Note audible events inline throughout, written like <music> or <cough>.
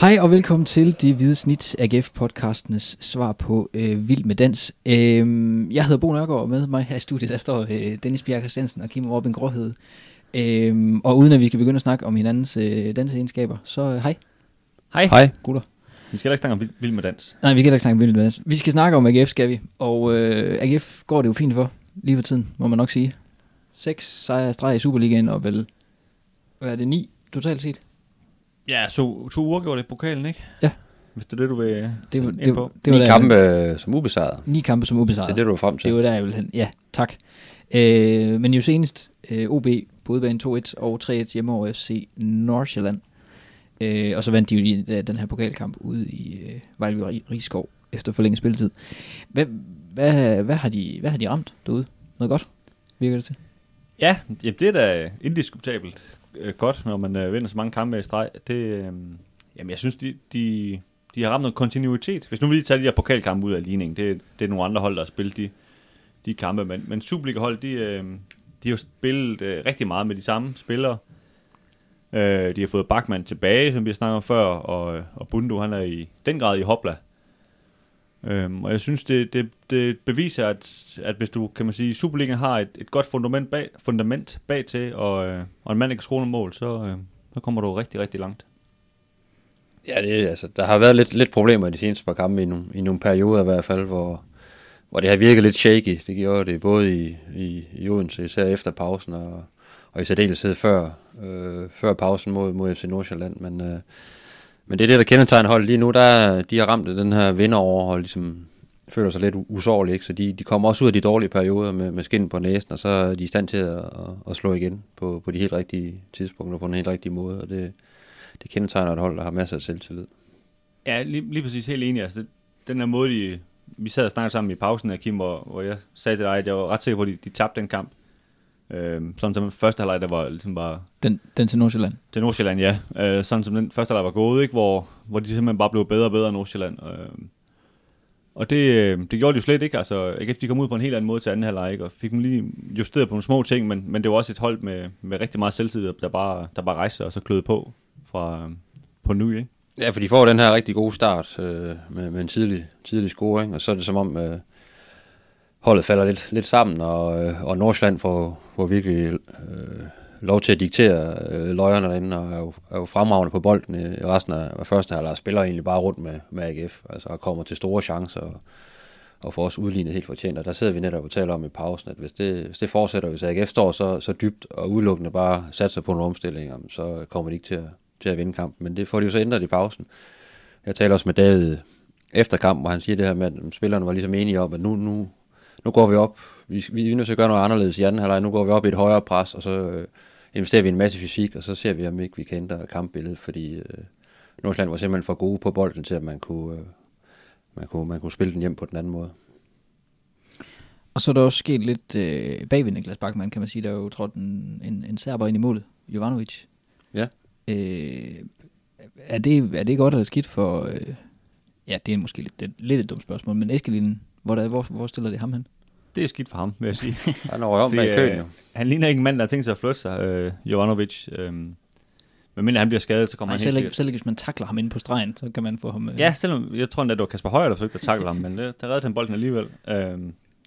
Hej og velkommen til Det Hvide Snit, AGF-podcastenes svar på øh, Vild med Dans. Øh, jeg hedder Bo Nørgaard, og med mig her i studiet, der står øh, Dennis Bjerg Christiansen og Kim Robin Gråhed. Øh, og uden at vi skal begynde at snakke om hinandens øh, danseegenskaber, så øh, hej. Hej. Hej. Gutter. Vi skal da ikke snakke om vild- vild med dans. Nej, vi skal ikke snakke om Vild med Dans. Vi skal snakke om AGF, skal vi. Og øh, AGF går det jo fint for, lige for tiden, må man nok sige. Seks sejre i streg i Superligaen, og vel, hvad er det, ni totalt set? Ja, to, to uger gjorde det i pokalen, ikke? Ja. Hvis det er det, du vil Det, det, var, ind det, på. det var Ni der, kampe øh, som ubesejret. Ni kampe som ubesejret. Det er det, du er frem til. Det var der, jeg ville hen. Ja, tak. Øh, men jo senest øh, OB på udebane 2-1 og 3-1 hjemme over FC Nordsjælland. Øh, og så vandt de jo øh, den her pokalkamp ude i øh, Vejleby Ri- Rigskov efter forlænget spilletid. Hvad, hvad, hvad, har de, hvad har de ramt derude? Noget godt, virker det til? Ja, jamen, det er da indiskutabelt øh, godt, når man øh, vinder så mange kampe i streg. Det, øh, jamen, jeg synes, de, de, de har ramt noget kontinuitet. Hvis nu vi lige tager de her pokalkampe ud af ligningen, det, det er nogle andre hold, der har spillet de, de kampe, men, men Superliga-hold, de, øh, de har jo spillet øh, rigtig meget med de samme spillere. Øh, de har fået Bachmann tilbage, som vi har snakket om før, og, øh, og Bundo, han er i den grad i hopla. Øhm, og jeg synes, det, det, det beviser, at, at hvis du, kan man sige, Superligaen har et, et godt fundament bag, fundament bag til, og, øh, og en mand, der kan skrue mål, så, øh, så kommer du rigtig, rigtig langt. Ja, det, er- altså, der har været lidt, lidt problemer i de seneste par kampe, i nogle, i nogle perioder i hvert fald, hvor, hvor det har virket lidt shaky. Det gjorde det både i, i, i Odense, især efter pausen, og, og i særdeleshed før, øh, før pausen mod, mod FC Nordsjælland. Men, øh, men det er det, der kendetegner holdet lige nu. Der, de har ramt den her vinderoverhold, ligesom føler sig lidt usårlige, ikke? så de, de kommer også ud af de dårlige perioder med, med skin på næsen, og så er de i stand til at, at, slå igen på, på de helt rigtige tidspunkter, på den helt rigtige måde, og det, det kendetegner et hold, der har masser af selvtillid. Ja, lige, lige præcis helt enig. Altså, det, den her måde, de, vi sad og snakkede sammen i pausen af Kim, hvor, hvor jeg sagde til dig, at jeg var ret sikker på, at de, de tabte den kamp. Øhm, sådan som første halvleg, der var ligesom bare Den, den til Nordsjælland. til Nordsjælland, ja. Øh, sådan som den første halvleg var gået, ikke? Hvor, hvor de simpelthen bare blev bedre og bedre af Nordsjælland. Øh, og det, øh, det gjorde de jo slet ikke. Altså, AGF de kom ud på en helt anden måde til anden halvleg, ikke? og fik dem lige justeret på nogle små ting, men, men det var også et hold med, med rigtig meget selvtid, der bare, der bare rejste og så kløede på fra, øh, på ny, ikke? Ja, for de får den her rigtig gode start øh, med, med en tidlig, tidlig scoring, og så er det som om øh, holdet falder lidt, lidt sammen, og, øh, og Nordsjælland får, får virkelig øh, lov til at diktere øh, løjerne derinde, og er jo, er jo fremragende på bolden i, i resten af, af første halvleg, og spiller egentlig bare rundt med, med AGF, altså og kommer til store chancer, og, og får også udlignet helt fortjent, og der sidder vi netop og taler om i pausen, at hvis det, hvis det fortsætter, hvis AGF står så, så dybt og udelukkende bare satser på nogle omstillinger, så kommer de ikke til at, til at vinde kampen, men det får de jo så ændret i pausen. Jeg taler også med David efter kampen, hvor han siger det her med, at spillerne var ligesom enige om, at nu, nu, nu går vi op, vi, vi er nødt til at gøre noget anderledes i anden halvleg, nu går vi op i et højere pres, og så øh, investerer vi en masse fysik, og så ser vi, om ikke vi kan ændre kampbilledet, fordi øh, Nordsjælland var simpelthen for gode på bolden til, at man kunne, øh, man kunne, man kunne spille den hjem på den anden måde. Og så er der også sket lidt øh, bagved Niklas Bachmann, kan man sige. Der er jo trådt en, en, en serber ind i målet, Jovanovic. Ja. Øh, er, det, er det godt eller skidt for... Øh, ja, det er måske lidt, lidt, lidt et dumt spørgsmål, men Eskelinen, hvor, der, hvor, hvor stiller det ham hen? Det er skidt for ham, vil jeg sige. <laughs> Han er om bag køen, øh, jo. Han ligner ikke en mand, der har tænkt sig at flytte sig, øh, Jovanovic. Øh, men mindre han bliver skadet, så kommer Nej, han selv, helt ikke, sikkert... selv ikke, hvis man takler ham inde på stregen, så kan man få ham... Øh, Ja, selvom jeg tror endda, det var Kasper Højer, der forsøgte at takle ham, men det, der reddede han bolden alligevel. Øh,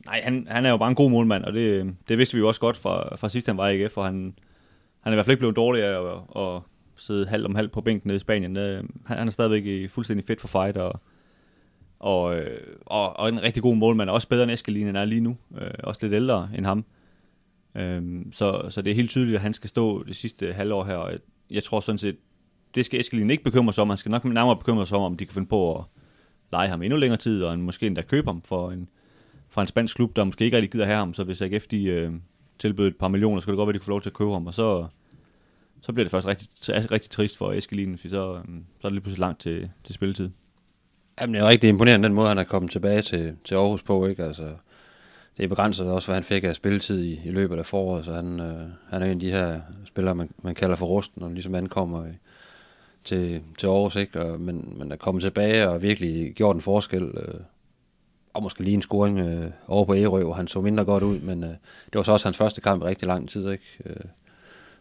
nej, han, han er jo bare en god målmand, og det, det vidste vi jo også godt fra, fra sidst, han var i AGF, for han, han er i hvert fald ikke blevet dårlig af at, at sidde halv om halv på bænken nede i Spanien. Øh, han, han er stadigvæk i fuldstændig fedt for fight, og, og, øh, og, og en rigtig god målmand, også bedre end Eskelinen er lige nu, øh, også lidt ældre end ham. Øhm, så, så det er helt tydeligt, at han skal stå det sidste halvår her, og jeg, jeg tror sådan set, det skal Eskelin ikke bekymre sig om. Han skal nok nærmere bekymre sig om, om de kan finde på at lege ham endnu længere tid, og en, måske endda købe ham for en, for en spansk klub, der måske ikke rigtig gider have ham. Så hvis AGF de, øh, tilbød et par millioner, så kan det godt være, at de kan få lov til at købe ham, og så, så bliver det først rigtig, rigtig trist for Eskelin, for så, øh, så er det lige pludselig langt til, til spilletid. Jamen, det er rigtig imponerende, den måde, han er kommet tilbage til, til Aarhus på, ikke? Altså, det er begrænset også, hvad han fik af spilletid i, i løbet af foråret, så han, øh, han er en af de her spillere, man, man kalder for rusten, når han ligesom ankommer i, til, til Aarhus, ikke? Og, men, men er kommet tilbage og virkelig gjort en forskel, øh, og måske lige en scoring øh, over på Ærø, hvor han så mindre godt ud, men øh, det var så også hans første kamp i rigtig lang tid, ikke? Øh,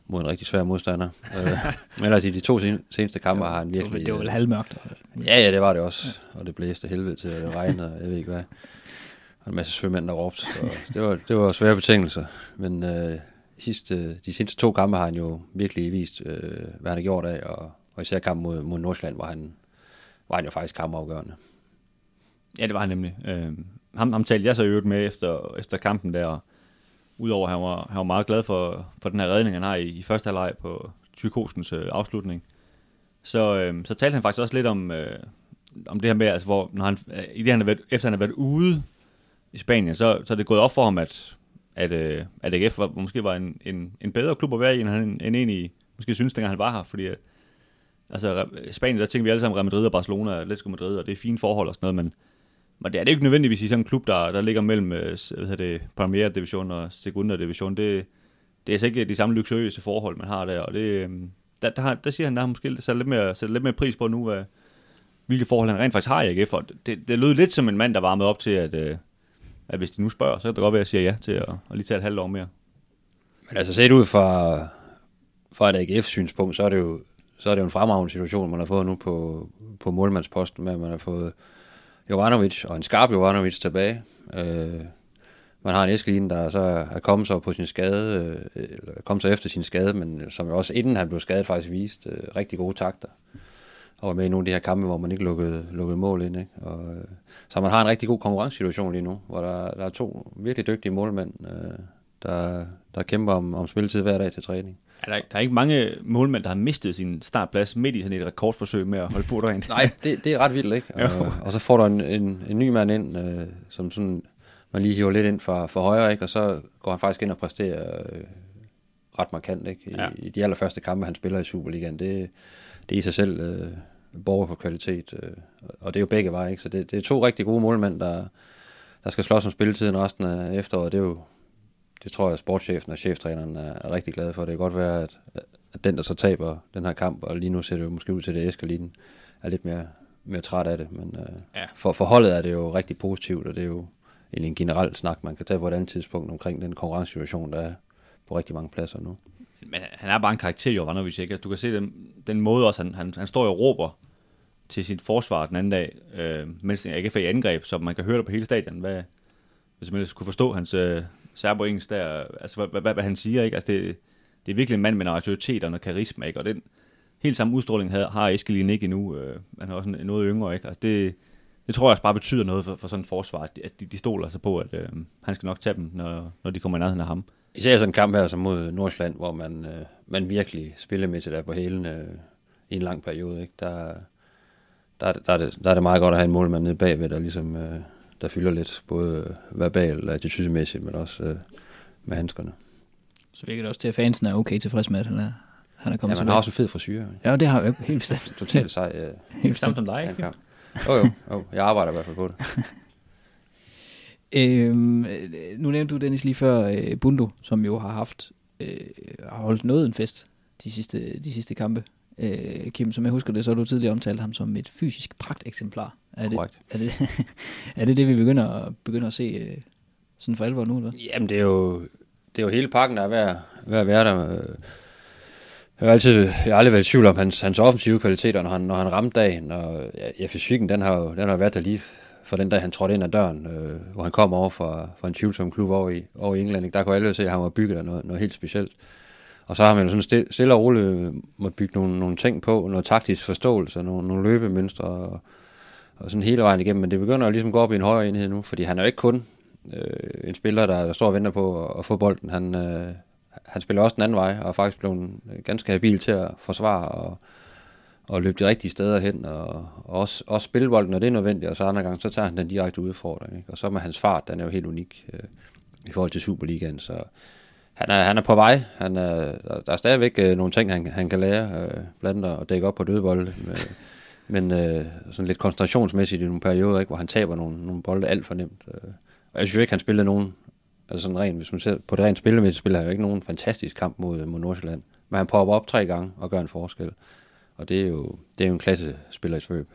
mod en rigtig svær modstander. <laughs> øh, men ellers i de to sen- seneste kampe har han virkelig... det var vel øh, halvmørkt. Ja, ja, det var det også. Og det blæste helvede til, og det regnede, og jeg ved ikke hvad. Og en masse svømmænd, der råbte. Så det var, det var svære betingelser. Men øh, sidste, de seneste to kampe har han jo virkelig vist, øh, hvad han har gjort af. Og, og især kampen mod, mod Nordsjælland, hvor han, var han jo faktisk kampafgørende. Ja, det var han nemlig. Øh, ham, ham talte jeg så i øvrigt med efter, efter kampen der, og udover at han var, han var meget glad for, for den her redning, han har i, i første halvleg på Tyrkosens øh, afslutning, så, øh, så talte han faktisk også lidt om, øh, om det her med, altså, hvor når han, øh, i det, han har været, efter han har været ude i Spanien, så, så er det gået op for ham, at, at, øh, at AGF var, måske var en, en, en bedre klub at være i, end han end egentlig måske synes, dengang han var her, fordi øh, altså, Spanien, der tænker vi alle sammen Real Madrid og Barcelona, Atletico Madrid, og det er fine forhold og sådan noget, men men det er det ikke nødvendigvis i sådan en klub, der, der ligger mellem øh, hvad hedder det, Premier Division og Segunda Division. Det, det er altså ikke de samme luksuriøse forhold, man har der. Og det, øh, der, der, har, der siger han, der har måske sat lidt mere, sat lidt mere pris på nu, hvad, hvilke forhold han rent faktisk har i AGF. Og det, det lød lidt som en mand, der varmede op til, at, øh, at hvis de nu spørger, så kan det godt være, at jeg siger ja til at, at lige tage et halvt år mere. Men altså set ud fra, fra et AGF-synspunkt, så er det jo så er det jo en fremragende situation, man har fået nu på, på målmandsposten, med at man har fået Jovanovic og en skarp Jovanovic tilbage. Øh, man har en Eskelin, der så er kommet sig på sin skade, øh, eller kommet sig efter sin skade, men som jo også inden han blev skadet faktisk vist øh, rigtig gode takter. Og var med i nogle af de her kampe, hvor man ikke lukkede, lukkede mål ind. Ikke? Og, øh, så man har en rigtig god konkurrencesituation lige nu, hvor der, der er to virkelig dygtige målmænd, øh, der, der kæmper om, om spilletid hver dag til træning. Er der, der er ikke mange målmænd, der har mistet sin startplads midt i sådan et rekordforsøg med at holde på rent. <laughs> Nej, det, det er ret vildt, ikke? Og, og så får du en, en, en ny mand ind, øh, som sådan, man lige hiver lidt ind fra, fra højre, ikke? Og så går han faktisk ind og præsterer øh, ret markant, ikke? I, Ja. ja. I de allerførste kampe, han spiller i Superligaen. Det, det er i sig selv øh, borger på kvalitet, øh, og det er jo begge veje, ikke? Så det, det er to rigtig gode målmænd, der, der skal slås om spilletiden resten af efteråret. Det er jo, det tror jeg, sportschefen og cheftræneren er, er rigtig glade for. Det kan godt være, at, at den, der så taber den her kamp, og lige nu ser det jo måske ud til, at Eskelinen er lidt mere, mere træt af det. Men øh, Ja. for, for holdet er det jo rigtig positivt, og det er jo egentlig en generel snak, man kan tage på et andet tidspunkt omkring den konkurrencesituation, der er på rigtig mange pladser nu. Men han er bare en karakter, Jovanovic, ikke? Du kan se den, den måde også, han, han, han står og råber til sit forsvar den anden dag, øh, mens ikke er i angreb, så man kan høre det på hele stadion, hvad, hvis man ellers kunne forstå hans øh, serbo-engelsk der, altså hvad, hvad, hvad, han siger, ikke? Altså det, det er virkelig en mand med en autoritet og noget karisma, ikke? Og den helt samme udstråling havde, har Eskelin ikke endnu, øh, han er også en- noget yngre, ikke? Altså det, det tror jeg også bare betyder noget for, for sådan et forsvar, at de, de, stoler altså på, at øh, han skal nok tage dem, når, når de kommer i nærheden af ham. Især sådan en kamp her som mod Nordsjælland, hvor man, øh, man virkelig spillemæssigt er på hælen øh, i en lang periode. Ikke? Der, der, der, er det, der er det meget godt at have en målmand nede bagved, der ligesom øh, der fylder lidt, både verbalt og attitudemæssigt, men også øh, med handskerne. Så virker det også til, at fansen er okay tilfreds med, at han er, han er Ja, kommet man tilbage. har også en fed frisyr. Ja, det har jeg helt bestemt. Totalt sej øh, Helt bestemt. som dig. Jo, jo, jo, jeg arbejder i hvert fald på det. <laughs> Øhm, øh, nu nævnte du, Dennis, lige før øh, Bundo, som jo har haft øh, har holdt noget en fest de sidste, de sidste kampe. Øh, Kim, som jeg husker det, så har du tidligere omtalt ham som et fysisk pragteksemplar. Er det, er det, <laughs> er det det, vi begynder, begynder at se øh, sådan for alvor nu? Eller? Jamen, det er jo, det er jo hele pakken, der er ved ved at være der. Øh, Jeg har, altid, jeg har aldrig været i tvivl om hans, hans offensive kvaliteter, når han, når han ramte dagen. Og ja, fysikken, den har jo den har været der lige for den dag, han trådte ind ad døren, øh, hvor han kom over fra, fra en tvivlsom klub over i, over i England. ikke? Der kunne alle se, at han var bygget af noget, noget helt specielt. Og så har man jo sådan stille, stille og roligt øh, måtte bygge nogle, nogle ting på, noget taktisk forståelse, nogle, nogle løbemønstre og, og sådan hele vejen igennem. Men det begynder jo ligesom at gå op i en højere enhed nu, fordi han er jo ikke kun øh, en spiller, der, der står og venter på at, at få bolden. Han, øh, han spiller også den anden vej, og er faktisk blevet øh, ganske habil til at forsvare og, og løbe de rigtige steder hen, og, og også, også spille bolden, når det er nødvendigt, og så andre gange, så tager han den direkte udfordring. Ikke? Og så med hans fart, den er jo helt unik øh, i forhold til Superligaen, så han er, han er på vej. Han er, der, er stadigvæk øh, nogle ting, han, han kan lære, øh, blandt andet at dække op på dødbolde, med, øh, men øh, sådan lidt koncentrationsmæssigt i nogle perioder, ikke, hvor han taber nogle, nogle bolde alt for nemt. Øh. Og jeg synes ikke, han spillede nogen, altså sådan rent, hvis man ser på det rent spillemæssigt, spiller han jo ikke nogen fantastisk kamp mod, mod Nordsjælland. Men han popper op tre gange og gør en forskel. Og det er jo, det er jo en klasse spiller i svøb.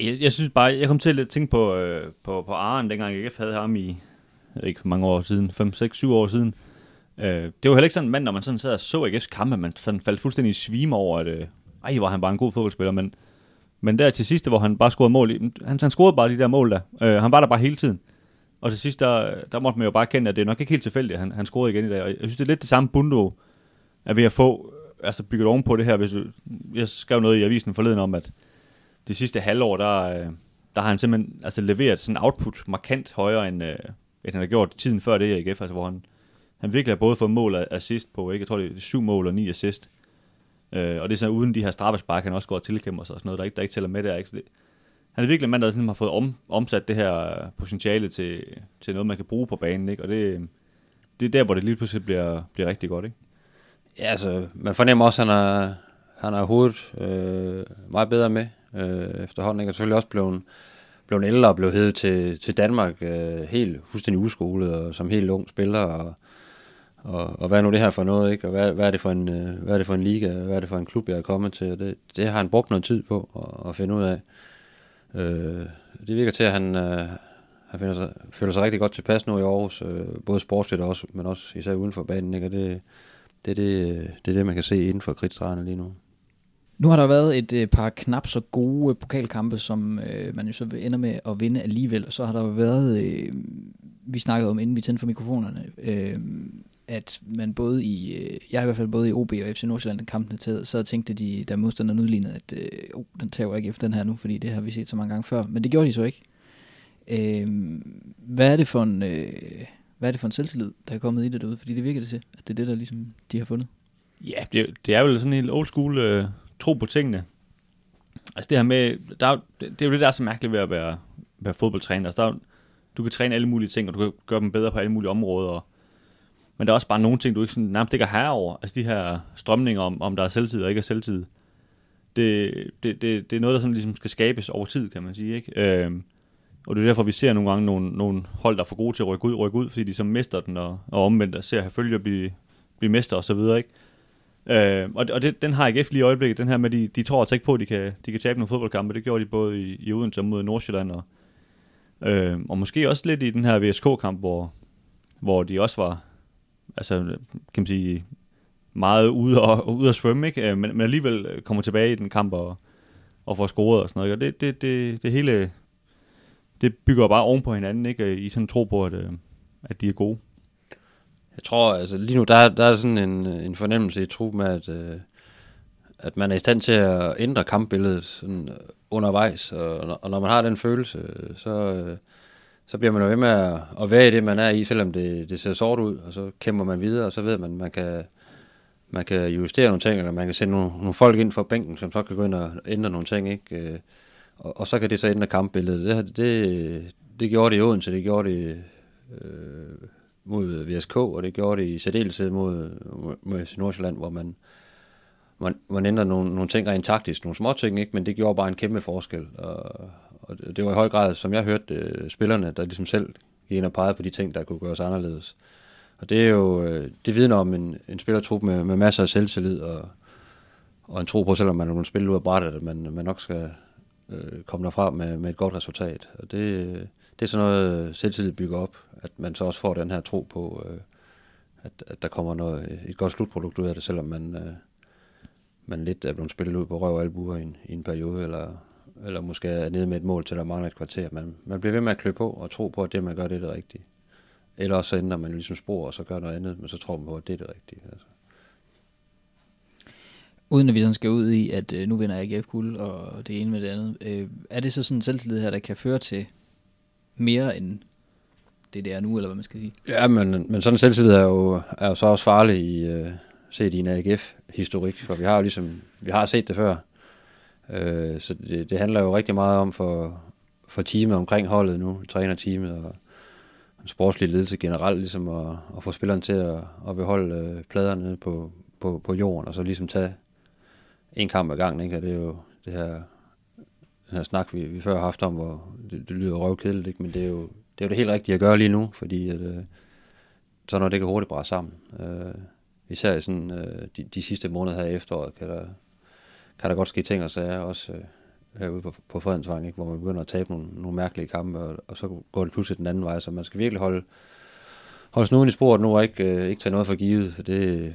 Jeg, jeg synes bare, jeg kom til at tænke på, øh, på, på Aren, dengang jeg havde ham i, jeg ikke mange år siden, 5, 6, 7 år siden, Øh, det var heller ikke sådan en mand, når man sådan sad og så AGF's kampe, man sådan faldt fuldstændig i svime over, at øh, ej, var han bare en god fodboldspiller, men, men der til sidst, hvor han bare scorede mål, han, han scorede bare de der mål der. Øh, han var der bare hele tiden. Og til sidst, der, der måtte man jo bare kende, at det er nok ikke helt tilfældigt, at han, han scorede igen i dag. Og jeg synes, det er lidt det samme Bundo at ved at få, altså bygget ovenpå det her. Hvis du, jeg skrev noget i avisen forleden om, at det sidste halvår, der, øh, der har han simpelthen altså, leveret sådan output markant højere, end, øh, end han har gjort tiden før det i AGF, altså hvor han, han virkelig har både fået mål og assist på, ikke? jeg tror det er syv mål og ni assist. Øh, og det er sådan uden de her straffespark, han også går og tilkæmper sig og sådan noget, der ikke, der ikke tæller med der. Ikke? Så det, han er virkelig en mand, der sådan har fået om, omsat det her potentiale til, til noget, man kan bruge på banen. Ikke? Og det, det er der, hvor det lige pludselig bliver, bliver rigtig godt. Ikke? Ja, altså, man fornemmer også, at han har, han er hovedet øh, meget bedre med øh, efterhånden. Ikke? Og selvfølgelig også blevet, blevet ældre og blevet hævet til, til Danmark øh, helt fuldstændig uskolet og som helt ung spiller. Og, og, og hvad er nu det her for noget? Ikke? Og hvad, hvad, er det for en, øh, hvad er det for en liga? Hvad er det for en klub, jeg er kommet til? Det, det har han brugt noget tid på at, at finde ud af. Øh, det virker til, at han, øh, han finder sig, føler sig rigtig godt tilpas nu i Aarhus. Øh, både sportsligt også, men også især uden for banen. Ikke? Og det, det er det, øh, det er det, man kan se inden for kridtstregerne lige nu. Nu har der været et øh, par knap så gode pokalkampe, som øh, man jo så ender med at vinde alligevel. Og så har der jo været, øh, vi snakkede om, inden vi tændte for mikrofonerne, øh, at man både i, øh, jeg har i hvert fald både i OB og FC Nordsjælland kampene til, så tænkte de, der modstanderen udlignede, at øh, oh, den tager ikke efter den her nu, fordi det har vi set så mange gange før. Men det gjorde de så ikke. Øh, hvad er det for en, øh, hvad er det for en selvtillid, der er kommet i det derude? Fordi det virker det til, at det er det, der ligesom de har fundet. Ja, det, det er jo sådan en helt old school øh, tro på tingene. Altså det her med, der er, det, det er jo det, der er så mærkeligt ved at være, være fodboldtræner. Altså der er, du kan træne alle mulige ting, og du kan gøre dem bedre på alle mulige områder. Og, men der er også bare nogle ting, du ikke sådan, nærmest ikke er herre over. Altså de her strømninger om, om der er selvtid og ikke er selvtid. Det, det, det, det er noget, der sådan ligesom skal skabes over tid, kan man sige. Ikke? Øhm, og det er derfor, vi ser nogle gange nogle, nogle hold, der er for gode til at rykke ud, rykke ud, fordi de så mister den, og, og omvendt og ser herfølge blive, blive mester og så videre, ikke? Øh, og og det, den har ikke lige i øjeblikket, den her med, de, de tror altså ikke på, at de kan, de kan tabe nogle fodboldkampe. Det gjorde de både i, i Odense og mod Nordsjælland. Og, øh, og måske også lidt i den her VSK-kamp, hvor, hvor de også var, altså, kan man sige, meget ude og, ude at svømme, ikke? Øh, men, men alligevel kommer tilbage i den kamp og, og får scoret og sådan noget. ikke? Og det, det, det, det hele, det bygger bare oven på hinanden, ikke? I sådan en tro på, at, øh, at de er gode. Jeg tror, altså lige nu, der, der er sådan en, en fornemmelse i truppen med, at, øh, at man er i stand til at ændre kampbilledet sådan øh, undervejs, og, når- og når man har den følelse, så, øh, så bliver man jo ved med at, at være i det, man er i, selvom det, det ser sort ud, og så kæmper man videre, og så ved man, at man kan, man kan justere nogle ting, eller man kan sende nogle, nogle folk ind for bænken, som så kan gå ind og ændre nogle ting, ikke? Øh, og, og så kan det så ændre kampbilledet. Det, det, det gjorde det i Odense, det gjorde det øh, mod VSK, og det gjorde det i særdeleshed mod, mod, mod Nordsjælland, hvor man, man, man ændrer nogle, nogle ting rent taktisk, nogle små ting, ikke? men det gjorde bare en kæmpe forskel. Og, og det var i høj grad, som jeg hørte, øh, spillerne, der ligesom selv gik ind og pegede på de ting, der kunne gøres anderledes. Og det er jo, øh, det vidner om en, en spillertrup med, med masser af selvtillid, og, og en tro på, selvom man er blevet spillet ud af brættet, at man, man nok skal øh, komme derfra med, med et godt resultat. Og det, det er sådan noget, selvtillid bygger op, at man så også får den her tro på, øh, at, at der kommer noget, et godt slutprodukt ud af det, selvom man, øh, man lidt er blevet spillet ud på røv og albuer i en, i en periode, eller, eller måske er nede med et mål til, der mangler et kvarter. Man, man bliver ved med at klø på og tro på, at det, man gør, det er det rigtige. Eller også så ændrer man ligesom spor, og så gør noget andet, men så tror man på, at det er det rigtige. Altså. Uden at vi sådan skal ud i, at øh, nu vinder AGF guld, og det ene med det andet. Øh, er det så sådan en selvtillid her, der kan føre til mere end det, det er nu, eller hvad man skal sige? Ja, men, men sådan en selvtillid er jo, er jo så også farlig i, øh, set i en AGF-historik, for vi har jo ligesom, vi har set det før. Øh, så det, det handler jo rigtig meget om for, for teamet omkring holdet nu, trænerteamet og en sportslig ledelse generelt, ligesom at, at få spilleren til at, at beholde øh, pladerne på, på, på jorden, og så ligesom tage en kamp ad gangen, ikke? Og det er jo det her, den her snak, vi, vi før har haft om, hvor det, det lyder røvkedeligt, ikke? Men det er jo det, er jo det helt rigtige at gøre lige nu, fordi at, øh, så når det kan hurtigt brænde sammen. Øh, især i sådan, øh, de, de sidste måneder her i efteråret, kan der, kan der godt ske ting og sager, også øh, herude på, på Fredensvang, ikke? hvor man begynder at tabe nogle, nogle mærkelige kampe, og, og så går det pludselig den anden vej, så man skal virkelig holde, holde snuden i sporet nu og ikke, øh, ikke tage noget for givet, for det,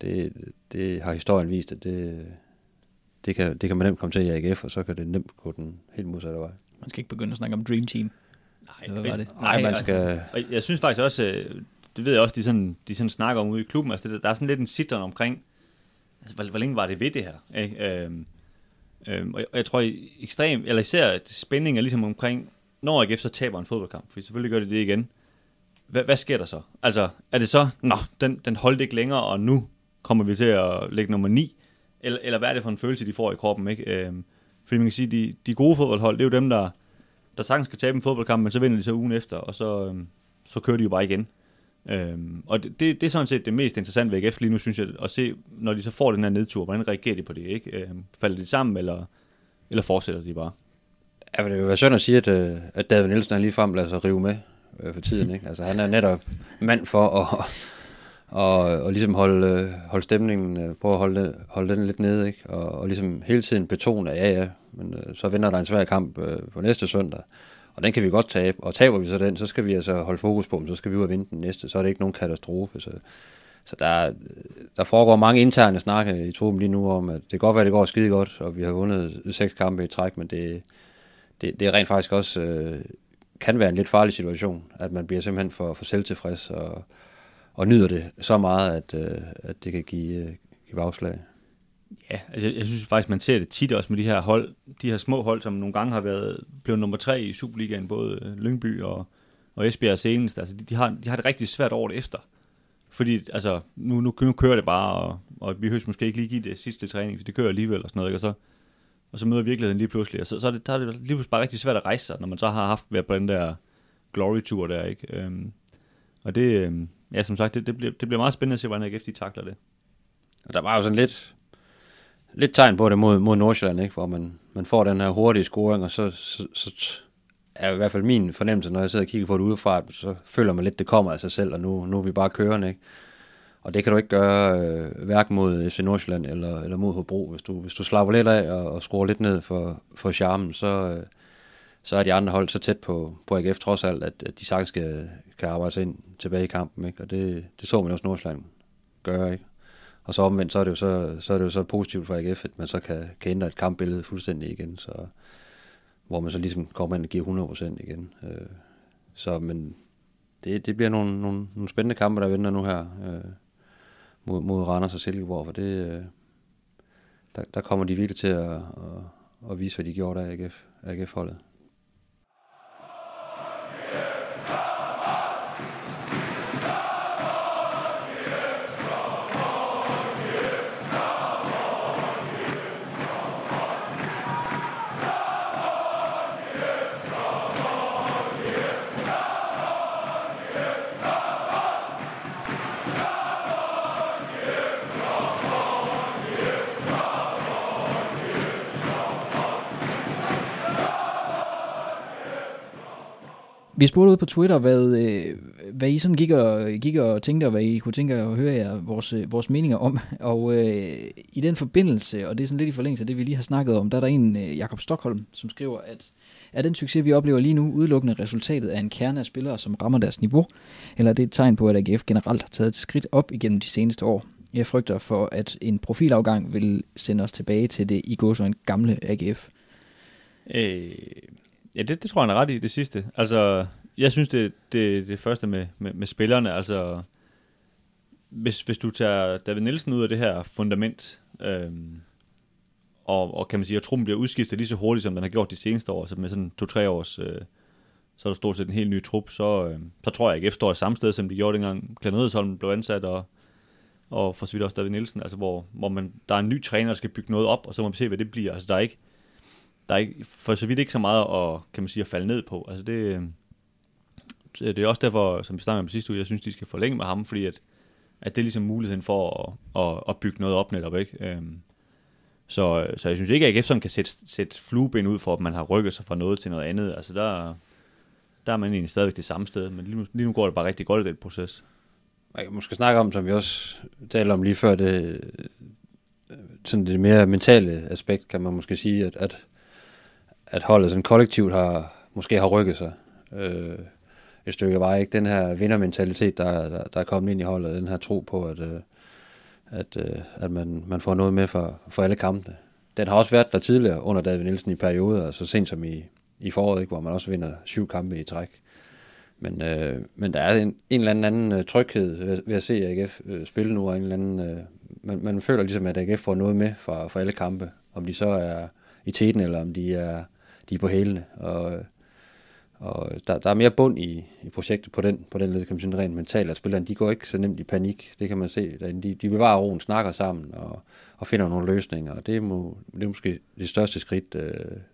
det, det har historien vist, at det, det, kan, det kan man nemt komme til i AGF, og så kan det nemt gå den helt modsatte vej. Man skal ikke begynde at snakke om Dream Team. Nej, Hvad var det? Nej, man skal... Og jeg synes faktisk også, øh, det ved jeg også, de sådan, de sådan snakker om ude i klubben, altså det, der er sådan lidt en sitter omkring, altså hvor, hvor længe var det ved det her? Ikke? Øhm, øhm, og jeg, og jeg tror ekstrem, eller især spænding er ligesom omkring, når AGF så taber en fodboldkamp, for selvfølgelig gør det det igen. Hvad, hvad sker der så? Altså, er det så, nå, den, den holdt ikke længere, og nu kommer vi til at lægge nummer 9? Eller, eller hvad er det for en følelse, de får i kroppen? Ikke? Øhm, fordi man kan sige, de, de gode fodboldhold, det er jo dem, der, der sagtens skal tabe en fodboldkamp, men så vinder de så ugen efter, og så, øhm, så kører de jo bare igen. Øhm, og det, det, det er sådan set det mest interessante ved AGF lige nu, synes jeg, at se, når de så får den her nedtur, hvordan reagerer de på det, ikke? Øhm, falder de sammen, eller, eller fortsætter de bare? Ja, det vil være synd at sige, at, øh, at David Nielsen han lige frem lader sig rive med øh, for tiden. Ikke? Altså, han er netop mand for at, og, og ligesom holde, øh, holde stemningen, øh, prøve at holde, holde den lidt nede, ikke? Og, og ligesom hele tiden betone, at ja, ja, men øh, så vinder der en svær kamp øh, på næste søndag, og den kan vi godt tabe, og taber vi så den, så skal vi altså holde fokus på dem, så skal vi ud og vinde den næste, så er det ikke nogen katastrofe, så, så der, der foregår mange interne snakke i truppen lige nu om, at det kan godt være, at det går skide godt, og vi har vundet seks kampe i træk, men det, det, det er rent faktisk også øh, kan være en lidt farlig situation, at man bliver simpelthen for, for selvtilfreds og, og nyder det så meget, at, øh, at det kan give, øh, give bagslag. Ja, altså jeg, jeg synes faktisk, man ser det tit også med de her hold, de her små hold, som nogle gange har været blevet nummer tre i Superligaen, både øh, Lyngby og, og Esbjerg senest. Altså de, de, har, de har det rigtig svært året efter. Fordi altså, nu, nu, nu kører det bare, og, og vi høres måske ikke lige give det sidste træning, for det kører alligevel og sådan noget, ikke? Og så, og så møder virkeligheden lige pludselig, og så, så er det, der er det lige pludselig bare rigtig svært at rejse sig, når man så har haft været på den der glory-tour der, ikke? Øhm, og det, øhm, ja, som sagt, det, det, bliver, det bliver meget spændende at se, hvordan AGF de takler det. Og der var jo sådan lidt, lidt tegn på det mod, mod Nordsjælland, ikke? hvor man, man får den her hurtige scoring, og så, så, så er i hvert fald min fornemmelse, når jeg sidder og kigger på det udefra, så føler man lidt, det kommer af sig selv, og nu, nu er vi bare kørende. Ikke? Og det kan du ikke gøre øh, hverken mod FC Nordsjælland eller, eller mod Hobro. Hvis du, hvis du slapper lidt af og, og skruer lidt ned for, for charmen, så, øh, så er de andre hold så tæt på, på AGF trods alt, at, at de sagtens skal, kan arbejde sig ind tilbage i kampen. Ikke? Og det, det så man også Nordsjælland gøre. Ikke? Og så omvendt, så er det jo så, så, er det jo så positivt for AGF, at man så kan, kan ændre et kampbillede fuldstændig igen, så, hvor man så ligesom kommer ind og giver 100% igen. Øh, så, men det, det bliver nogle, nogle, nogle spændende kampe, der venter nu her øh, mod, mod Randers og Silkeborg, for det, øh, der, der kommer de virkelig til at, at, at vise, hvad de gjorde der AGF, AGF-holdet. Vi spurgte ud på Twitter, hvad, øh, hvad I sådan gik og, gik og tænkte, og hvad I kunne tænke at høre jer, vores, øh, vores meninger om. <laughs> Og øh, i den forbindelse, og det er sådan lidt i forlængelse af det, vi lige har snakket om, der er der en, øh, Jakob Stockholm, som skriver, at er den succes, vi oplever lige nu, udelukkende resultatet af en kerne af spillere, som rammer deres niveau, eller er det et tegn på, at AGF generelt har taget et skridt op igennem de seneste år? Jeg frygter for, at en profilafgang vil sende os tilbage til det i går så en gamle AGF. Øh, ja, det, det tror jeg, han er ret i, det sidste. Altså, jeg synes, det, det, det første med, med, med spillerne, altså, hvis, hvis du tager David Nielsen ud af det her fundament, øhm, og, og kan man sige, at truppen bliver udskiftet lige så hurtigt, som den har gjort de seneste år, så med sådan to-tre års, øh, så er der stort set en helt ny trup, så, øh, så tror jeg, at AGF står samme sted, som de gjorde dengang Klanødesholm blev ansat, og, og for så vidt også David Nielsen, altså hvor, hvor man, der er en ny træner, der skal bygge noget op, og så må vi se, hvad det bliver. Altså der er ikke, der er ikke, for så vidt ikke så meget at, kan man sige, at falde ned på. Altså det, øh, det er også derfor, som vi snakkede om sidste uge, jeg synes, de skal forlænge med ham, fordi at, at det er ligesom muligheden for at, at, at bygge noget op netop, ikke? Øhm, så, så jeg synes ikke, at AGF sådan kan sætte, sætte flueben ud for, at man har rykket sig fra noget til noget andet. Altså der, der er man egentlig stadigvæk det samme sted, men lige nu, lige nu går det bare rigtig godt i den proces. Man kan måske snakke om, som vi også talte om lige før, det, øh, sådan det mere mentale aspekt, kan man måske sige, at, at, at holdet sådan kollektivt har, måske har rykket sig. Øh, et stykke vej. Ikke? Den her vindermentalitet, der, der, der er kommet ind i holdet, den her tro på, at, øh, at, øh, at man, man får noget med for, for alle kampene. Den har også været der tidligere under David Nielsen i perioder, så sent som i, i foråret, ikke? hvor man også vinder syv kampe i træk. Men, øh, men der er en, en eller anden øh, tryghed ved, ved at se AGF øh, spille nu, og en eller anden, øh, man, man føler ligesom, at AGF får noget med fra, fra alle kampe, om de så er i teten, eller om de er, de er på hælene. Og, og der, der er mere bund i, i projektet på den, på den led, kan man sige, rent mentalt, at spillerne, de går ikke så nemt i panik, det kan man se. De, de bevarer roen, snakker sammen og, og finder nogle løsninger, og det er, må, det er måske det største skridt, øh,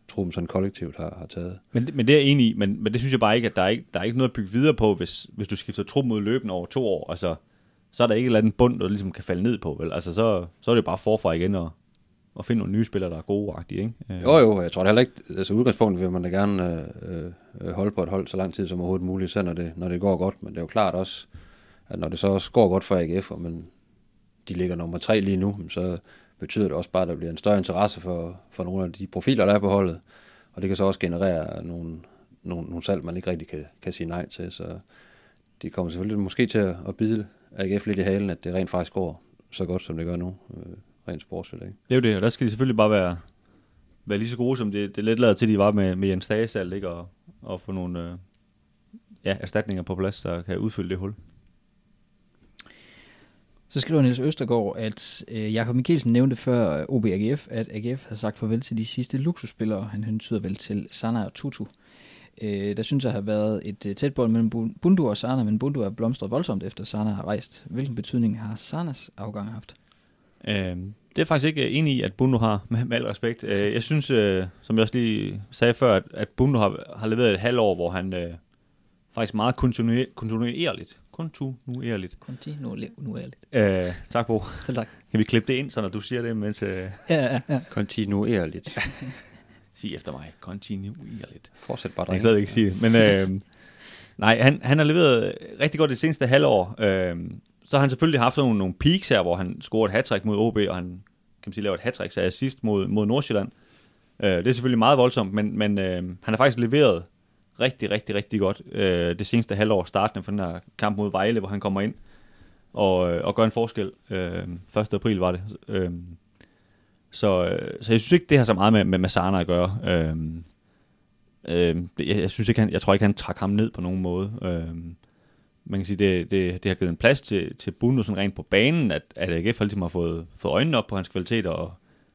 truppen sådan kollektivt har, har taget. Men, men det er jeg enig i, men, men det synes jeg bare ikke, at der er ikke, der er ikke noget at bygge videre på, hvis, hvis du skifter truppen ud løbende over to år. Altså, så er der ikke et eller andet bund, der ligesom kan falde ned på. Vel? Altså, så, så er det bare forfra igen og, og finde nogle nye spillere, der er gode ikke? Øh. Jo, jo, jeg tror det heller ikke, altså udgangspunktet vil man da gerne øh, øh, holde på et hold så lang tid som overhovedet muligt, selv når det, når det går godt, men det er jo klart også, at når det så også går godt for AGF, og men de ligger nummer tre lige nu, så betyder det også bare, at der bliver en større interesse for, for nogle af de profiler, der er på holdet, og det kan så også generere nogle, nogle, nogle salg, man ikke rigtig kan, kan sige nej til, så det kommer selvfølgelig måske til at, at bide AGF lidt i halen, at det rent faktisk går så godt, som det gør nu. Øh. Øh, rent sportsligt. Ikke? Det er jo det, og der skal de selvfølgelig bare være, være lige så gode, som det, det lidt lader til, de var med, med Jens Dagesal, ikke? Og, og få nogle øh, ja, erstatninger på plads, der kan udfylde det hul. Så skriver Niels Østergaard, at øh, Jakob Mikkelsen nævnte før OBAGF, at AGF har sagt farvel til de sidste luksusspillere. Han hentyder vel til Sana og Tutu. Øh, der synes jeg har været et øh, tæt bold mellem Bundu og Sana, men Bundu er blomstret voldsomt efter Sana har rejst. Hvilken betydning har Sanas afgang haft? Øh, det er faktisk ikke enig i, at Bundo har, <laughs> med, med al respekt. Øh, jeg synes, øh, som jeg også lige sagde før, at, at Bundo har, har leveret et halvt år, hvor han øh, faktisk meget kontinuer, kontinuerligt, kontinuerligt. Kontinuerligt. Øh, tak, Bo. Selv tak. Kan vi klippe det ind, så når du siger det, mens... Øh... Ja, ja, ja. Kontinuerligt. <laughs> Sig efter mig. Kontinuerligt. Fortsæt bare, Jeg kan ikke sige det. Men øh, nej, han, han har leveret rigtig godt det seneste halvår. Øh, så har han selvfølgelig haft nogle, nogle peaks her, hvor han scorede et hat mod OB, og han kan man sige, laver et hat af assist mod, mod Nordsjælland. Øh, det er selvfølgelig meget voldsomt, men, men øh, han har faktisk leveret rigtig, rigtig, rigtig godt øh, det seneste halvår, startende for den her kamp mod Vejle, hvor han kommer ind og, øh, og gør en forskel. Øh, 1. april var det. Øh, så, øh, så jeg synes ikke, det har så meget med, med Masana at gøre. Øh, øh, jeg, jeg, synes ikke, han, jeg tror ikke, han trak ham ned på nogen måde. Øh, man kan sige, det, det, det har givet en plads til, til Bruno sådan rent på banen, at, at AGF ligesom har fået, fået øjnene op på hans kvaliteter, og,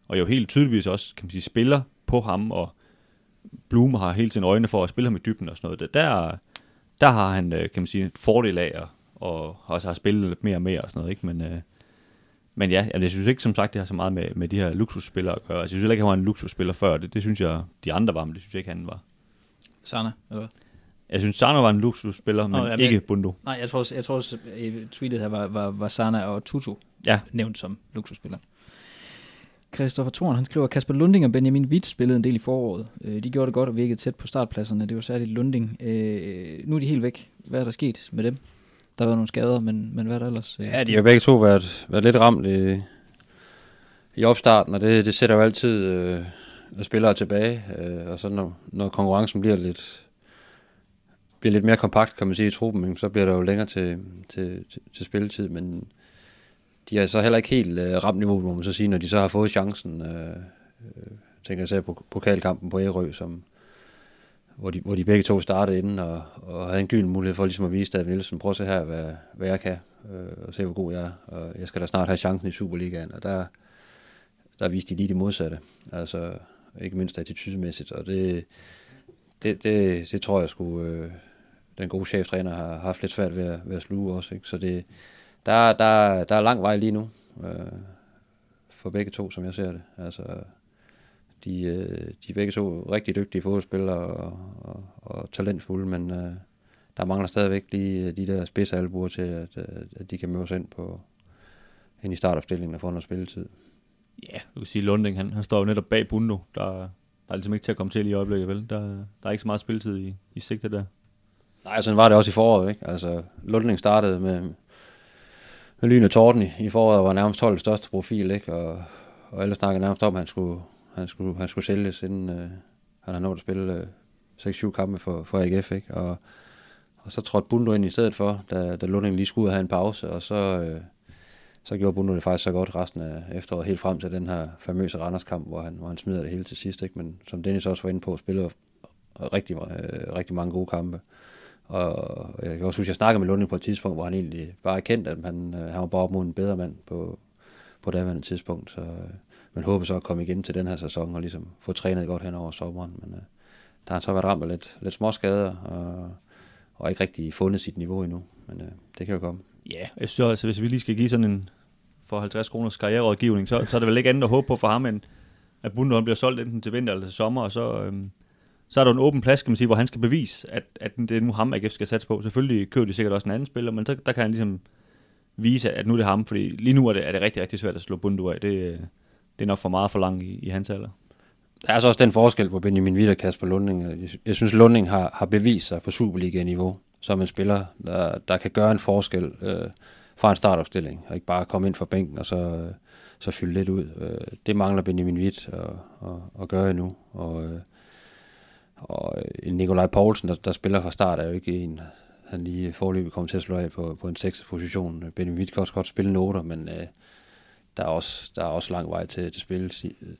og jo helt tydeligvis også, kan man sige, spiller på ham, og Blume har hele tiden øjne for at spille ham i dybden og sådan noget. Der, der har han, øh, kan man sige, et fordel af, og, og også har spillet lidt mere og mere og sådan noget, ikke? Men, øh, men ja, jeg synes ikke, som sagt, det har så meget med, med de her luksusspillere at gøre. Altså, jeg synes ikke, han var en luksusspiller før. Det, det synes jeg, de andre var, men det synes jeg ikke, han var. Sana, eller hvad? Jeg synes, Sana var en luksusspiller, men oh, ja, ikke Bundo. Nej, jeg tror også, jeg tror også i tweetet her var, var, var Sana og Tutu ja. nævnt som luksusspiller. Christoffer Thorn, han skriver, Kasper Lunding og Benjamin Witt spillede en del i foråret. Øh, de gjorde det godt og virkede tæt på startpladserne. Det var særligt Lunding. Øh, nu er de helt væk. Hvad er der sket med dem? Der har været nogle skader, men, men hvad er der ellers? Øh, ja, de har begge to været, været lidt ramt i, i opstarten, og det, det sætter jo altid øh, spillere tilbage. Øh, og så når, når konkurrencen bliver lidt, bliver lidt mere kompakt, kan man sige, i truppen, så bliver der jo længere til, til, til, til spilletid, men de er så heller ikke helt øh, ramt niveau, må man så sige, når de så har fået chancen. Øh, øh, tænker jeg så på pokalkampen på Ærø, som, hvor, de, hvor de begge to startede inden, og, og havde en gylden mulighed for ligesom at vise David Nielsen, prøv at se her, hvad, hvad jeg kan, øh, og se hvor god jeg er, og jeg skal da snart have chancen i Superligaen, og der, der viste de lige det modsatte, altså ikke mindst attitydemæssigt, og det, det, det, det tror jeg skulle, øh, den gode cheftræner har haft lidt svært ved at, ved at sluge også. Ikke? Så det, der, der, der er lang vej lige nu øh, for begge to, som jeg ser det. Altså, de, øh, de er begge to rigtig dygtige fodboldspillere og, og, og talentfulde, men øh, der mangler stadigvæk lige øh, de der spidsalbuer til, at, øh, at de kan møde ind, på, ind i startopstillingen og få noget spilletid. Ja, du kan sige, Lunding, han, han står jo netop bag Bundo. Der, der er ligesom ikke til at komme til i øjeblikket, vel? Der, der er ikke så meget spilletid i, i sigte der. Nej, sådan var det også i foråret, ikke? Altså, Lundling startede med, med lyn og torden i, i foråret, var nærmest 12 største profil, ikke? Og, og alle snakkede nærmest om, at han skulle, han skulle, han skulle sælges, inden øh, han har nået at spille øh, 6-7 kampe for, for AGF, ikke? Og, og så trådte Bundo ind i stedet for, da, da Lunding lige skulle ud og have en pause, og så, øh, så gjorde Bundo det faktisk så godt resten af efteråret, helt frem til den her famøse Randers-kamp, hvor han, hvor han smider det hele til sidst. Ikke? Men som Dennis også var inde på, spiller rigtig, øh, rigtig mange gode kampe. Og jeg kan også huske, at jeg snakkede med Lunding på et tidspunkt, hvor han egentlig bare erkendte, at han, øh, han var bare op mod en bedre mand på, på daværende tidspunkt. Så øh, man håber så at komme igen til den her sæson og ligesom få trænet godt hen over sommeren. Men øh, der har så været ramt af lidt, lidt småskader og, og ikke rigtig fundet sit niveau endnu. Men øh, det kan jo komme. Ja, jeg synes også, hvis vi lige skal give sådan en for 50 kroners karriererådgivning, så, så er det vel ikke andet at håbe på for ham, end at Bundholm bliver solgt enten til vinter eller til sommer, og så, øhm, så er der en åben plads, kan man sige, hvor han skal bevise, at, at det er nu ham, AGF skal satse på. Selvfølgelig kører de sikkert også en anden spiller, men så, der kan han ligesom vise, at nu er det ham, fordi lige nu er det, er det rigtig, rigtig svært at slå Bundu af. Det, det er nok for meget for langt i, i hans alder. Der er så også den forskel på Benjamin Witt og Kasper Lunding. Jeg synes, Lunding har, har bevist sig på Superliga-niveau som en spiller, der, der kan gøre en forskel øh, fra en startopstilling, og ikke bare komme ind fra bænken og så, øh, så fylde lidt ud. Øh, det mangler Benjamin Witt at, at, at gøre endnu. Og, øh, og øh, Nikolaj Poulsen, der, der spiller fra start, er jo ikke en, han lige forløbig kommer til at slå af på, på en 6. position. Benny Witt kan også godt spille noter, men øh, der, er også, der er også lang vej til, til, spil,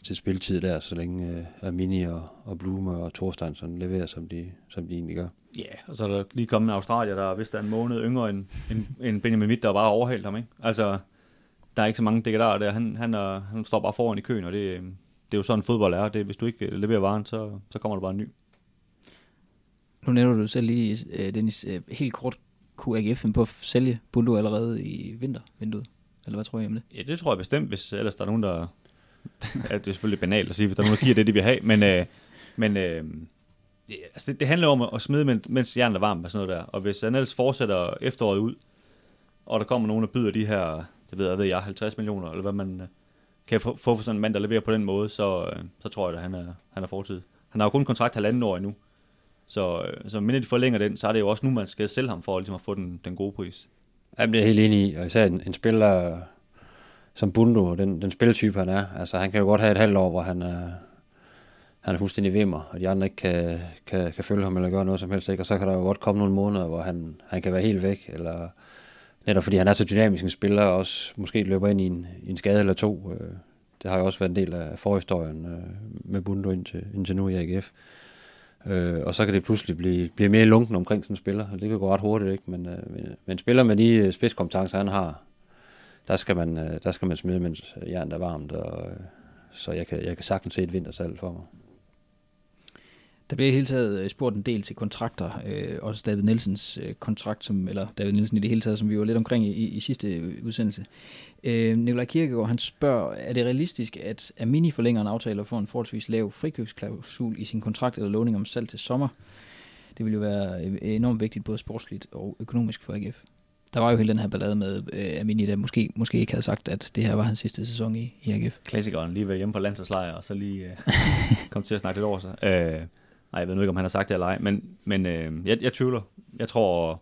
til spilletid der, så længe øh, Armini og, og Blume og Thorsteinsson leverer, som de, som de egentlig gør. Ja, yeah, og så er der lige kommet en Australier, der vist er en måned yngre end, end, end Benjamin Witt, der bare overhældt ham. Ikke? Altså, der er ikke så mange dekadarer der. Han, han, er, han står bare foran i køen, og det, øh, det er jo sådan fodbold er. Det, hvis du ikke øh, leverer varen, så, så kommer der bare en ny. Nu nævner du selv lige, øh, Dennis, øh, helt kort, kunne AGF på at sælge Bundo allerede i vintervinduet? Eller hvad tror I om det? Ja, det tror jeg bestemt, hvis ellers der er nogen, der... ja, det er selvfølgelig banalt at sige, hvis der er nogen, der giver det, de vil have, men, øh, men øh, det, altså det, det handler om at smide, mens jernet er varmt og sådan noget der. Og hvis han ellers fortsætter efteråret ud, og der kommer nogen, der byder de her, det ved jeg, ved jeg 50 millioner, eller hvad man øh, kan få, få for sådan en mand, der leverer på den måde, så, øh, så tror jeg, at han er, han er fortid. Han har jo kun kontrakt halvanden år endnu, så, øh, så mindre de forlænger den, så er det jo også nu, man skal sælge ham for ligesom at få den, den gode pris. Jamen, det er helt enig i, og især en, en spiller som Bundo, den, den spiltype han er, altså han kan jo godt have et halvt år, hvor han er, han er fuldstændig vimmer, og de andre ikke kan, kan, kan følge ham eller gøre noget som helst, ikke? og så kan der jo godt komme nogle måneder, hvor han, han kan være helt væk, eller netop fordi han er så dynamisk en spiller, og også måske løber ind i en, i en skade eller to. Øh, det har jo også været en del af forhistorien øh, med Bundo indtil, indtil nu i AGF. Øh, og så kan det pludselig blive, blive mere lunken omkring sådan en spiller, og det kan gå ret hurtigt, ikke? Men, øh, men, men spiller med de øh, spidskompetencer, han har, der skal man, øh, der skal man smide, mens jernet er varmt, og, øh, så jeg kan, jeg kan sagtens se et vintersalg for mig. Der bliver hele taget øh, spurgt en del til kontrakter, øh, også David Nielsens øh, kontrakt, som, eller David Nielsen i det hele taget, som vi var lidt omkring i, i sidste udsendelse. Øh, Nikolaj Kirkegaard, han spørger, er det realistisk, at Amini forlænger en aftale og får en forholdsvis lav frikøbsklausul i sin kontrakt eller lovning om salg til sommer? Det vil jo være øh, enormt vigtigt, både sportsligt og økonomisk for AGF. Der var jo hele den her ballade med øh, Amini, der måske, måske ikke havde sagt, at det her var hans sidste sæson i, i AGF. Klassikeren, lige ved hjemme på landsholdslejr, og så lige øh, <laughs> kom til at snakke lidt over sig. Øh, Nej, jeg ved nu ikke, om han har sagt det eller ej, men, men øh, jeg, jeg tvivler. Jeg tror,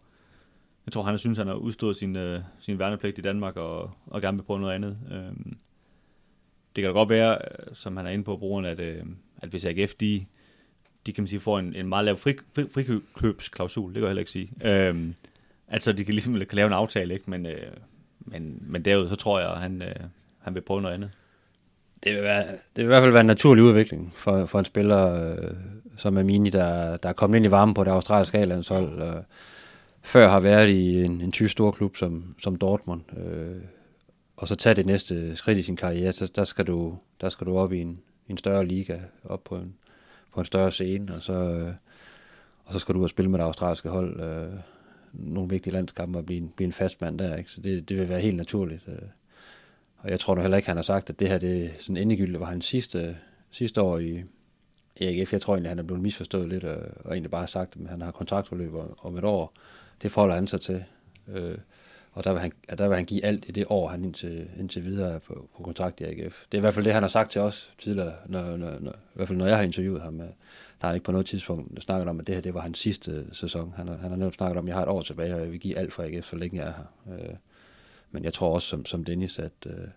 jeg tror, han synes, han har udstået sin, øh, sin værnepligt i Danmark og, og gerne vil prøve noget andet. Øh, det kan da godt være, øh, som han er inde på brugeren, at, øh, at hvis AGF, de, de kan man sige, får en, en meget lav fri, fri, frikøbsklausul, det kan jeg heller ikke sige. Øh, altså, de kan ligesom kan lave en aftale, ikke? Men, øh, men, men derud, så tror jeg, at han, øh, han vil prøve noget andet. Det vil, være, det vil i hvert fald være en naturlig udvikling for, for en spiller, øh, som er Mini, der, der er kommet ind i varmen på det australske A-landshold. Øh, før har været i en, en tysk storklub som, som Dortmund. Øh, og så tage det næste skridt i sin karriere, så der skal du, der skal du op i en, en større liga, op på en, på en større scene, og så, øh, og så skal du ud og spille med det australske hold. Øh, nogle vigtige landskampe og blive en, blive en fast mand der. Ikke? Så det, det vil være helt naturligt. Øh. Og jeg tror nu heller ikke, han har sagt, at det her det er sådan endegyldigt var hans sidste, sidste år i, AGF. Jeg tror egentlig, han er blevet misforstået lidt, og, og egentlig bare sagt, at han har kontraktforløb om et år. Det forholder han sig til. Øh, og der vil, han, der vil han give alt i det år, han indtil, indtil videre på, på kontrakt i AGF. Det er i hvert fald det, han har sagt til os tidligere, når, når, når, i hvert fald når jeg har interviewet ham. Der har han ikke på noget tidspunkt snakket om, at det her det var hans sidste sæson. Han har, han har netop snakket om, at jeg har et år tilbage, og jeg vil give alt for AGF, så længe jeg er her. Øh, men jeg tror også, som, som Dennis, at, øh,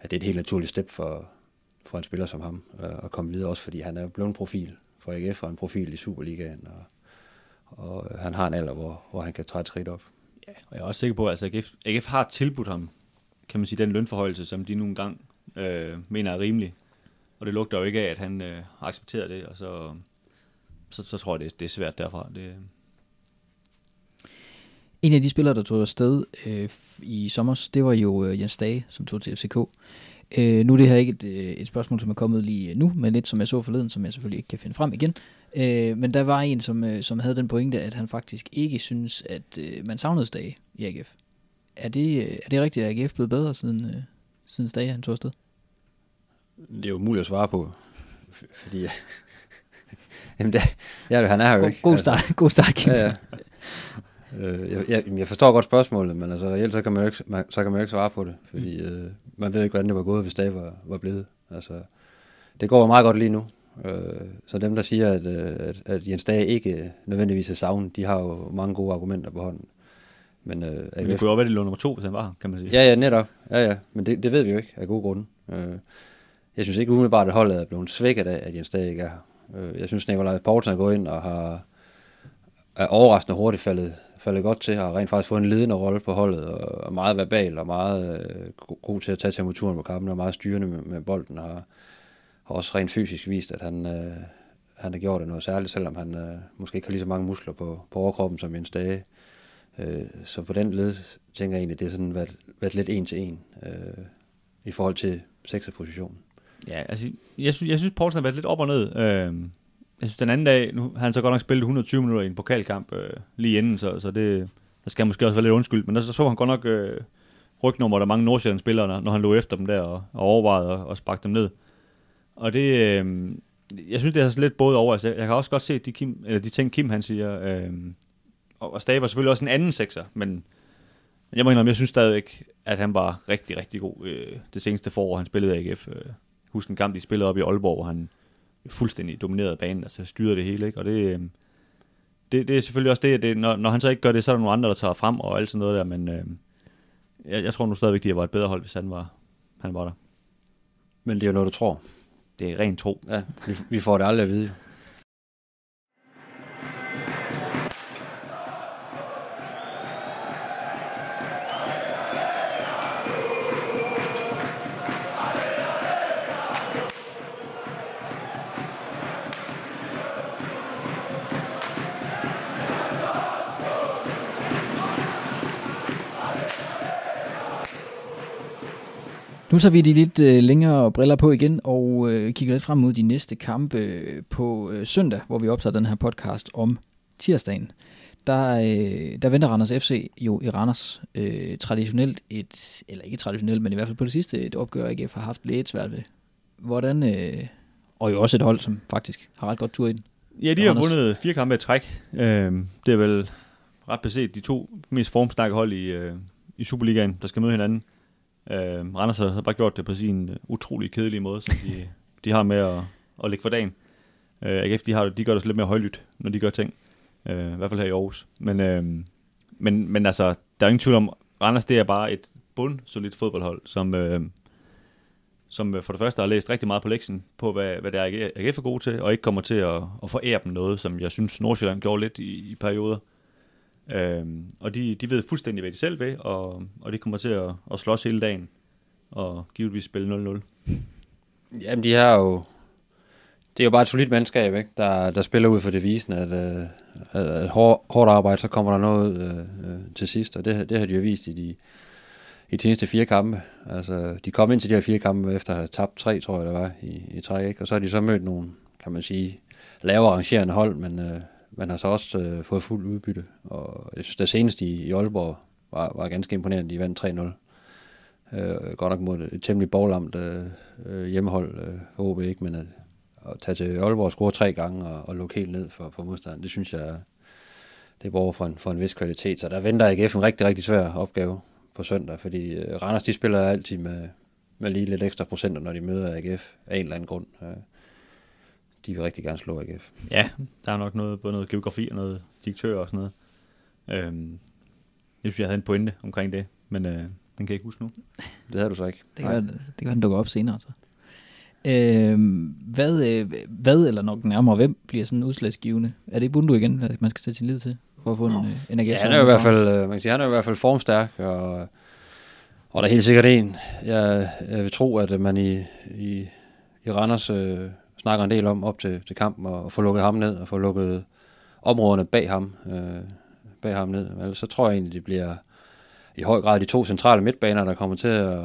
at det er et helt naturligt step for, for en spiller som ham øh, at komme videre, også fordi han er blevet en profil for AGF og en profil i Superligaen. Og, og øh, han har en alder, hvor, hvor han kan træde et skridt op. Ja, og jeg er også sikker på, at altså, AGF, AGF har tilbudt ham, kan man sige, den lønforhøjelse, som de nogle gang øh, mener er rimelig. Og det lugter jo ikke af, at han øh, har accepteret det, og så, så, så tror jeg, det, det er svært derfra. Det, En af de spillere, der tog afsted øh, i sommer, det var jo øh, Jens Dage, som tog til FCK. Øh, nu er det her ikke et, øh, et spørgsmål, som er kommet lige nu, men lidt som jeg så forleden, som jeg selvfølgelig ikke kan finde frem igen. Øh, men der var en, som, øh, som havde den pointe, at han faktisk ikke synes, at øh, man savnede Stage i AGF. Er det, øh, er det rigtigt, at AGF blev bedre siden, øh, siden Stage han tog afsted? Det er jo umuligt at svare på, <laughs> fordi... <laughs> Jamen, det, ja, han er her jo God, ikke. god start, god start Kim. Ja, ja. Øh, jeg, jeg, jeg forstår godt spørgsmålet, men altså reelt så kan man jo ikke, man, så kan man jo ikke svare på det, fordi øh, man ved ikke, hvordan det var gået, hvis det var, var blevet. Altså, det går jo meget godt lige nu. Øh, så dem, der siger, at, øh, at, at Jens Dage ikke nødvendigvis er savnet, de har jo mange gode argumenter på hånden. Men, øh, men det AGF, kunne jo være, det lå nummer to, hvis han var her, kan man sige. ja, ja, netop. Ja, ja. Men det, det ved vi jo ikke af gode grunde. Øh, jeg synes ikke umiddelbart, at holdet er blevet svækket af, at Jens Dage ikke er her. Øh, jeg synes, Nikolaj Poulsen er gået ind og har er overraskende hurtigt faldet, faldet godt til, har rent faktisk fået en ledende rolle på holdet, og er meget verbal og meget øh, god til at tage temperaturen på kampen, og meget styrende med, med bolden, og har, har også rent fysisk vist, at han, øh, han har gjort det noget særligt, selvom han øh, måske ikke har lige så mange muskler på, på overkroppen som Jens Dage. Øh, så på den led tænker jeg egentlig, at det er sådan været, været lidt en til en øh, i forhold til sekserpositionen. Ja, altså, jeg synes, jeg synes Poulsen har været lidt op og ned. Øh, jeg synes, den anden dag, nu har han så godt nok spillet 120 minutter i en pokalkamp øh, lige inden, så, så det, der skal måske også være lidt undskyld. Men der så, så han godt nok øh, rygnummer, der mange Nordsjællands spillere, når, når han lå efter dem der og, og overvejede at sparke dem ned. Og det, øh, jeg synes, det er sådan lidt både over. Altså, jeg kan også godt se de, Kim, eller de ting, Kim han siger. Øh, og, og Stave var selvfølgelig også en anden sekser, men men jeg må indrømme, jeg synes stadigvæk, at han var rigtig, rigtig god øh, det seneste forår, han spillede i AGF. Øh, husk en kamp, de spillede op i Aalborg, hvor han fuldstændig dominerede banen, altså styrede det hele, ikke? Og det, øh, det, det er selvfølgelig også det, at det, når, når han så ikke gør det, så er der nogle andre, der tager frem og alt sådan noget der, men øh, jeg, jeg tror nu stadigvæk, de var et bedre hold, hvis han var, han var der. Men det er jo noget, du tror. Det er rent tro. Ja, vi, vi får det aldrig at vide. Nu tager vi de lidt øh, længere briller på igen og øh, kigger lidt frem mod de næste kampe øh, på øh, søndag, hvor vi optager den her podcast om tirsdagen. Der, øh, der venter Randers FC jo i Randers øh, traditionelt et, eller ikke traditionelt, men i hvert fald på det sidste, et opgør, AGF har haft lidt svært ved. Hvordan, øh, og jo også et hold, som faktisk har ret godt tur i den. Ja, de har Randers. vundet fire kampe i træk. Øh, det er vel ret beset de to mest formstærke hold i, øh, i Superligaen, der skal møde hinanden. Øh, Randers har bare gjort det på sin øh, utrolig kedelige måde, som de, de har med at, at lægge for dagen. Øh, AGF, de, har, de gør det lidt mere højlydt, når de gør ting. Øh, I hvert fald her i Aarhus. Men, øh, men, men altså, der er ingen tvivl om, Randers det er bare et bundsolidt fodboldhold, som, øhm, øh, som for det første har læst rigtig meget på lektien på, hvad, hvad det er, AGF er god til, og ikke kommer til at, at forære dem noget, som jeg synes, Nordsjælland gjorde lidt i, i perioder. Øhm, og de, de ved fuldstændig, hvad de selv vil, og, og de kommer til at, at slås hele dagen, og givetvis spille 0-0. Jamen, de har jo... Det er jo bare et solidt mandskab, ikke? Der, der spiller ud for devisen, at, øh, at, at hår, hårdt arbejde, så kommer der noget ud øh, øh, til sidst, og det, det har de jo vist i de, i de seneste fire kampe. Altså, de kom ind til de her fire kampe efter at have tabt tre, tror jeg, der var i, i træk, ikke? Og så har de så mødt nogle, kan man sige, lavere arrangerende hold, men øh, man har så også øh, fået fuld udbytte. Og jeg synes, det seneste i, i Aalborg var, var ganske imponerende. De vandt 3-0. Øh, godt nok mod et temmelig boglamt øh, øh hjemmehold, øh, OB ikke, men at, at tage til Aalborg og score tre gange og, og lukke helt ned for, for modstanderen, det synes jeg, det borger for en, for en vis kvalitet. Så der venter AGF en rigtig, rigtig svær opgave på søndag, fordi øh, Randers, de spiller altid med, med lige lidt ekstra procenter, når de møder AGF af en eller anden grund. Øh, de vil rigtig gerne slå AGF. Ja, der er nok noget, både noget geografi og noget direktør og sådan noget. Øhm, jeg synes, jeg havde en pointe omkring det, men øh, den kan jeg ikke huske nu. <laughs> Det havde du så ikke. Det kan, være, det kan den dukker op senere. Så. Øh, hvad, øh, hvad, eller nok nærmere, hvem bliver sådan udslagsgivende? Er det Bundu igen, at man skal sætte sin lid til, for at få en øh, energi? Ja, han er jo i hvert fald, øh, man kan sige, han er i hvert fald formstærk, og, og der er helt sikkert en, jeg, jeg vil tro, at man i, i, i Randers øh, snakker en del om op til, til kampen, og, og få lukket ham ned, og få lukket områderne bag ham, øh, bag ham ned. Altså, så tror jeg egentlig, det bliver i høj grad de to centrale midtbaner, der kommer til at,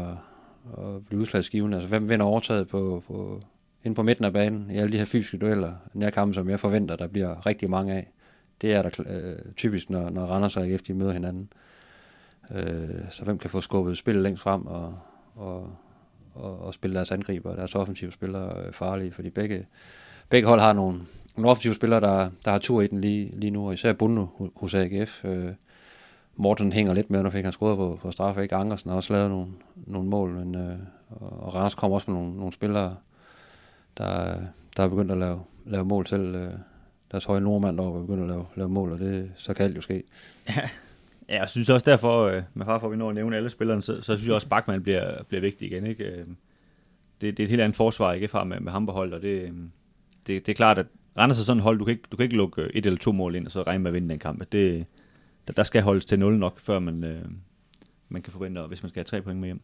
at blive udslagsgivende. Altså hvem vinder overtaget på, på, inde på midten af banen i alle de her fysiske dueller, nærkampe, som jeg forventer, der bliver rigtig mange af. Det er der øh, typisk, når, når Randers og AGF de møder hinanden. Øh, så hvem kan få skubbet spillet længst frem og, og, og, og spille deres angriber og deres offensive spillere øh, farlige, fordi begge, begge hold har nogle, nogle offensive spillere, der, der har tur i den lige, lige nu, og især Bundu hos AGF. Øh, Morten hænger lidt med, når fik han scoret på, på straffe. Ikke Angersen har også lavet nogle, nogle mål, men, øh, og Randers kommer også med nogle, nogle spillere, der, der er begyndt at lave, lave mål selv. Øh, deres høje nordmand der er begyndt at lave, lave mål, og det, så kan alt jo ske. Ja, jeg synes også derfor, øh, med far for at vi når at nævne alle spillerne, så, så synes jeg også, at Bachmann bliver, bliver vigtig igen. Ikke? Øh, det, det er et helt andet forsvar, ikke fra med, med ham på hold, og det, det, det er klart, at Randers er sådan et hold, du kan, ikke, du kan ikke lukke øh, et eller to mål ind, og så regne med at vinde den kamp. Det, der, der skal holdes til 0 nok, før man, øh, man kan forvente, hvis man skal have tre point med hjem.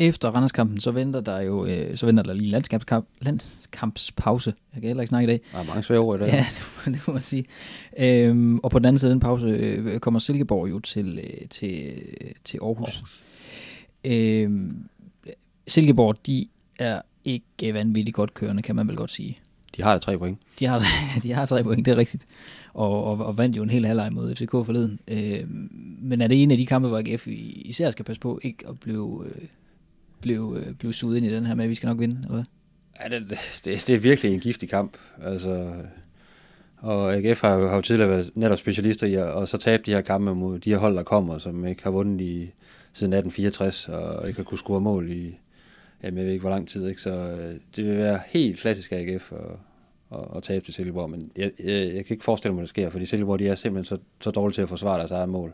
Efter Randerskampen, så venter der jo øh, så venter der lige landskampskamp, landskampspause. Jeg kan heller ikke snakke i dag. Der er mange svære ord i dag. Ja, <laughs> det, det må man sige. Øhm, og på den anden side af den pause øh, kommer Silkeborg jo til, øh, til, til Aarhus. Aarhus. Øhm, Silkeborg, de er ikke vanvittigt godt kørende, kan man vel godt sige. De har tre point. De har, <laughs> de har tre point, det er rigtigt. Og, og, og vandt jo en hel halvleg mod FCK forleden. Øh, men er det en af de kampe, hvor AGF især skal passe på ikke at blive, øh, blev, øh, blev suget ind i den her med, at vi skal nok vinde, eller hvad? Ja, det, det, det er virkelig en giftig kamp. Altså, og AGF har jo, har jo tidligere været netop specialister i at og så tabe de her kampe mod de her hold, der kommer, som ikke har vundet i, siden 1864, og ikke har kunne score mål i, jamen jeg ved ikke hvor lang tid, ikke? så øh, det vil være helt klassisk AGF at, at, at tabe til Silkeborg, men jeg, jeg, jeg kan ikke forestille mig, at det sker, fordi Silkeborg de er simpelthen så, så dårlige til at forsvare deres eget mål,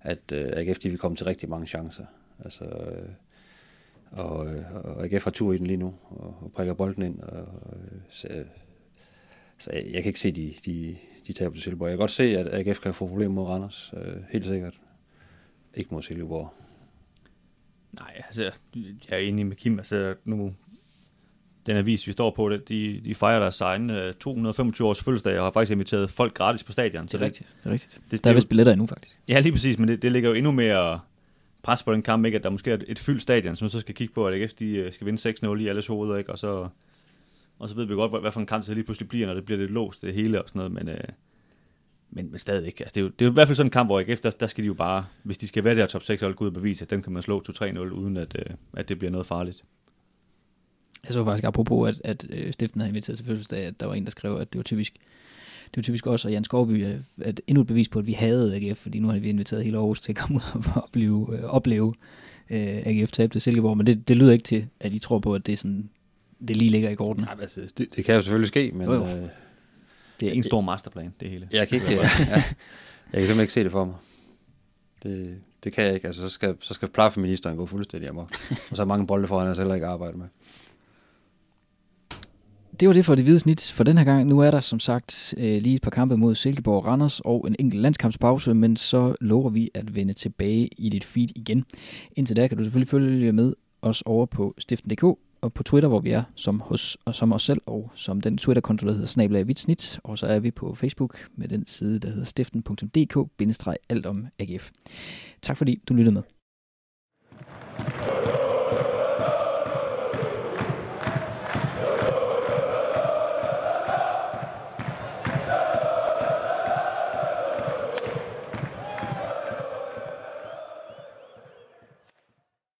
at øh, AGF de vil komme til rigtig mange chancer. Altså, øh, og, øh, og AGF har tur i den lige nu, og, og prikker bolden ind, og, så, så jeg, jeg kan ikke se, de, de, de taber til Silkeborg. Jeg kan godt se, at AGF kan få problemer mod Randers, øh, helt sikkert. Ikke mod Silkeborg. Nej, altså, jeg er enig med Kim. Altså, nu, den avis, vi står på, det, de, de fejrer deres egen uh, 225 års fødselsdag, og har faktisk inviteret folk gratis på stadion. Det er rigtigt. Det, er rigtigt. Det, der er vist billetter endnu, faktisk. Ja, lige præcis, men det, det ligger jo endnu mere pres på den kamp, ikke? at der måske er et fyldt stadion, som så skal kigge på, at AGF de øh, skal vinde 6-0 i alles hoveder, ikke? Og, så, og så ved vi godt, hvad for en kamp det lige pludselig bliver, når det bliver lidt låst, det hele og sådan noget, men... øh, men, men stadig ikke. Altså, det, er jo, det er jo i hvert fald sådan en kamp, hvor AGF, der, der skal de jo bare, hvis de skal være der top 6, så gå ud og bevise, at dem kan man slå 2-3-0, uden at, øh, at det bliver noget farligt. Jeg så faktisk apropos, at, at øh, stiften havde inviteret til fødselsdag, at der var en, der skrev, at det var typisk, det var typisk også, og Jan Skovby, at, at endnu et bevis på, at vi havde AGF, fordi nu har vi inviteret hele Aarhus til at komme ud <laughs> og opleve, øh, opleve øh, AGF tabe til Silkeborg, men det, det lyder ikke til, at I tror på, at det, er sådan, det lige ligger i korten. Nej, altså, det, det kan jo selvfølgelig ske, men... Jo, jo. Øh, det er en stor masterplan, det hele. Jeg kan ikke, ja, <laughs> ja, jeg kan simpelthen ikke se det for mig. Det, det kan jeg ikke. Altså, så skal, så skal plejefeministeren gå fuldstændig amok. og så er mange bolde foran, jeg heller ikke arbejde med. Det var det for det hvide snit for den her gang. Nu er der som sagt øh, lige et par kampe mod Silkeborg og Randers og en enkelt landskampspause, men så lover vi at vende tilbage i dit feed igen. Indtil da kan du selvfølgelig følge med os over på stiften.dk og på Twitter, hvor vi er som, hos, og som os selv, og som den Twitter-konto, der hedder Snablag Vitsnit, og så er vi på Facebook med den side, der hedder stiften.dk-alt om AGF. Tak fordi du lyttede med.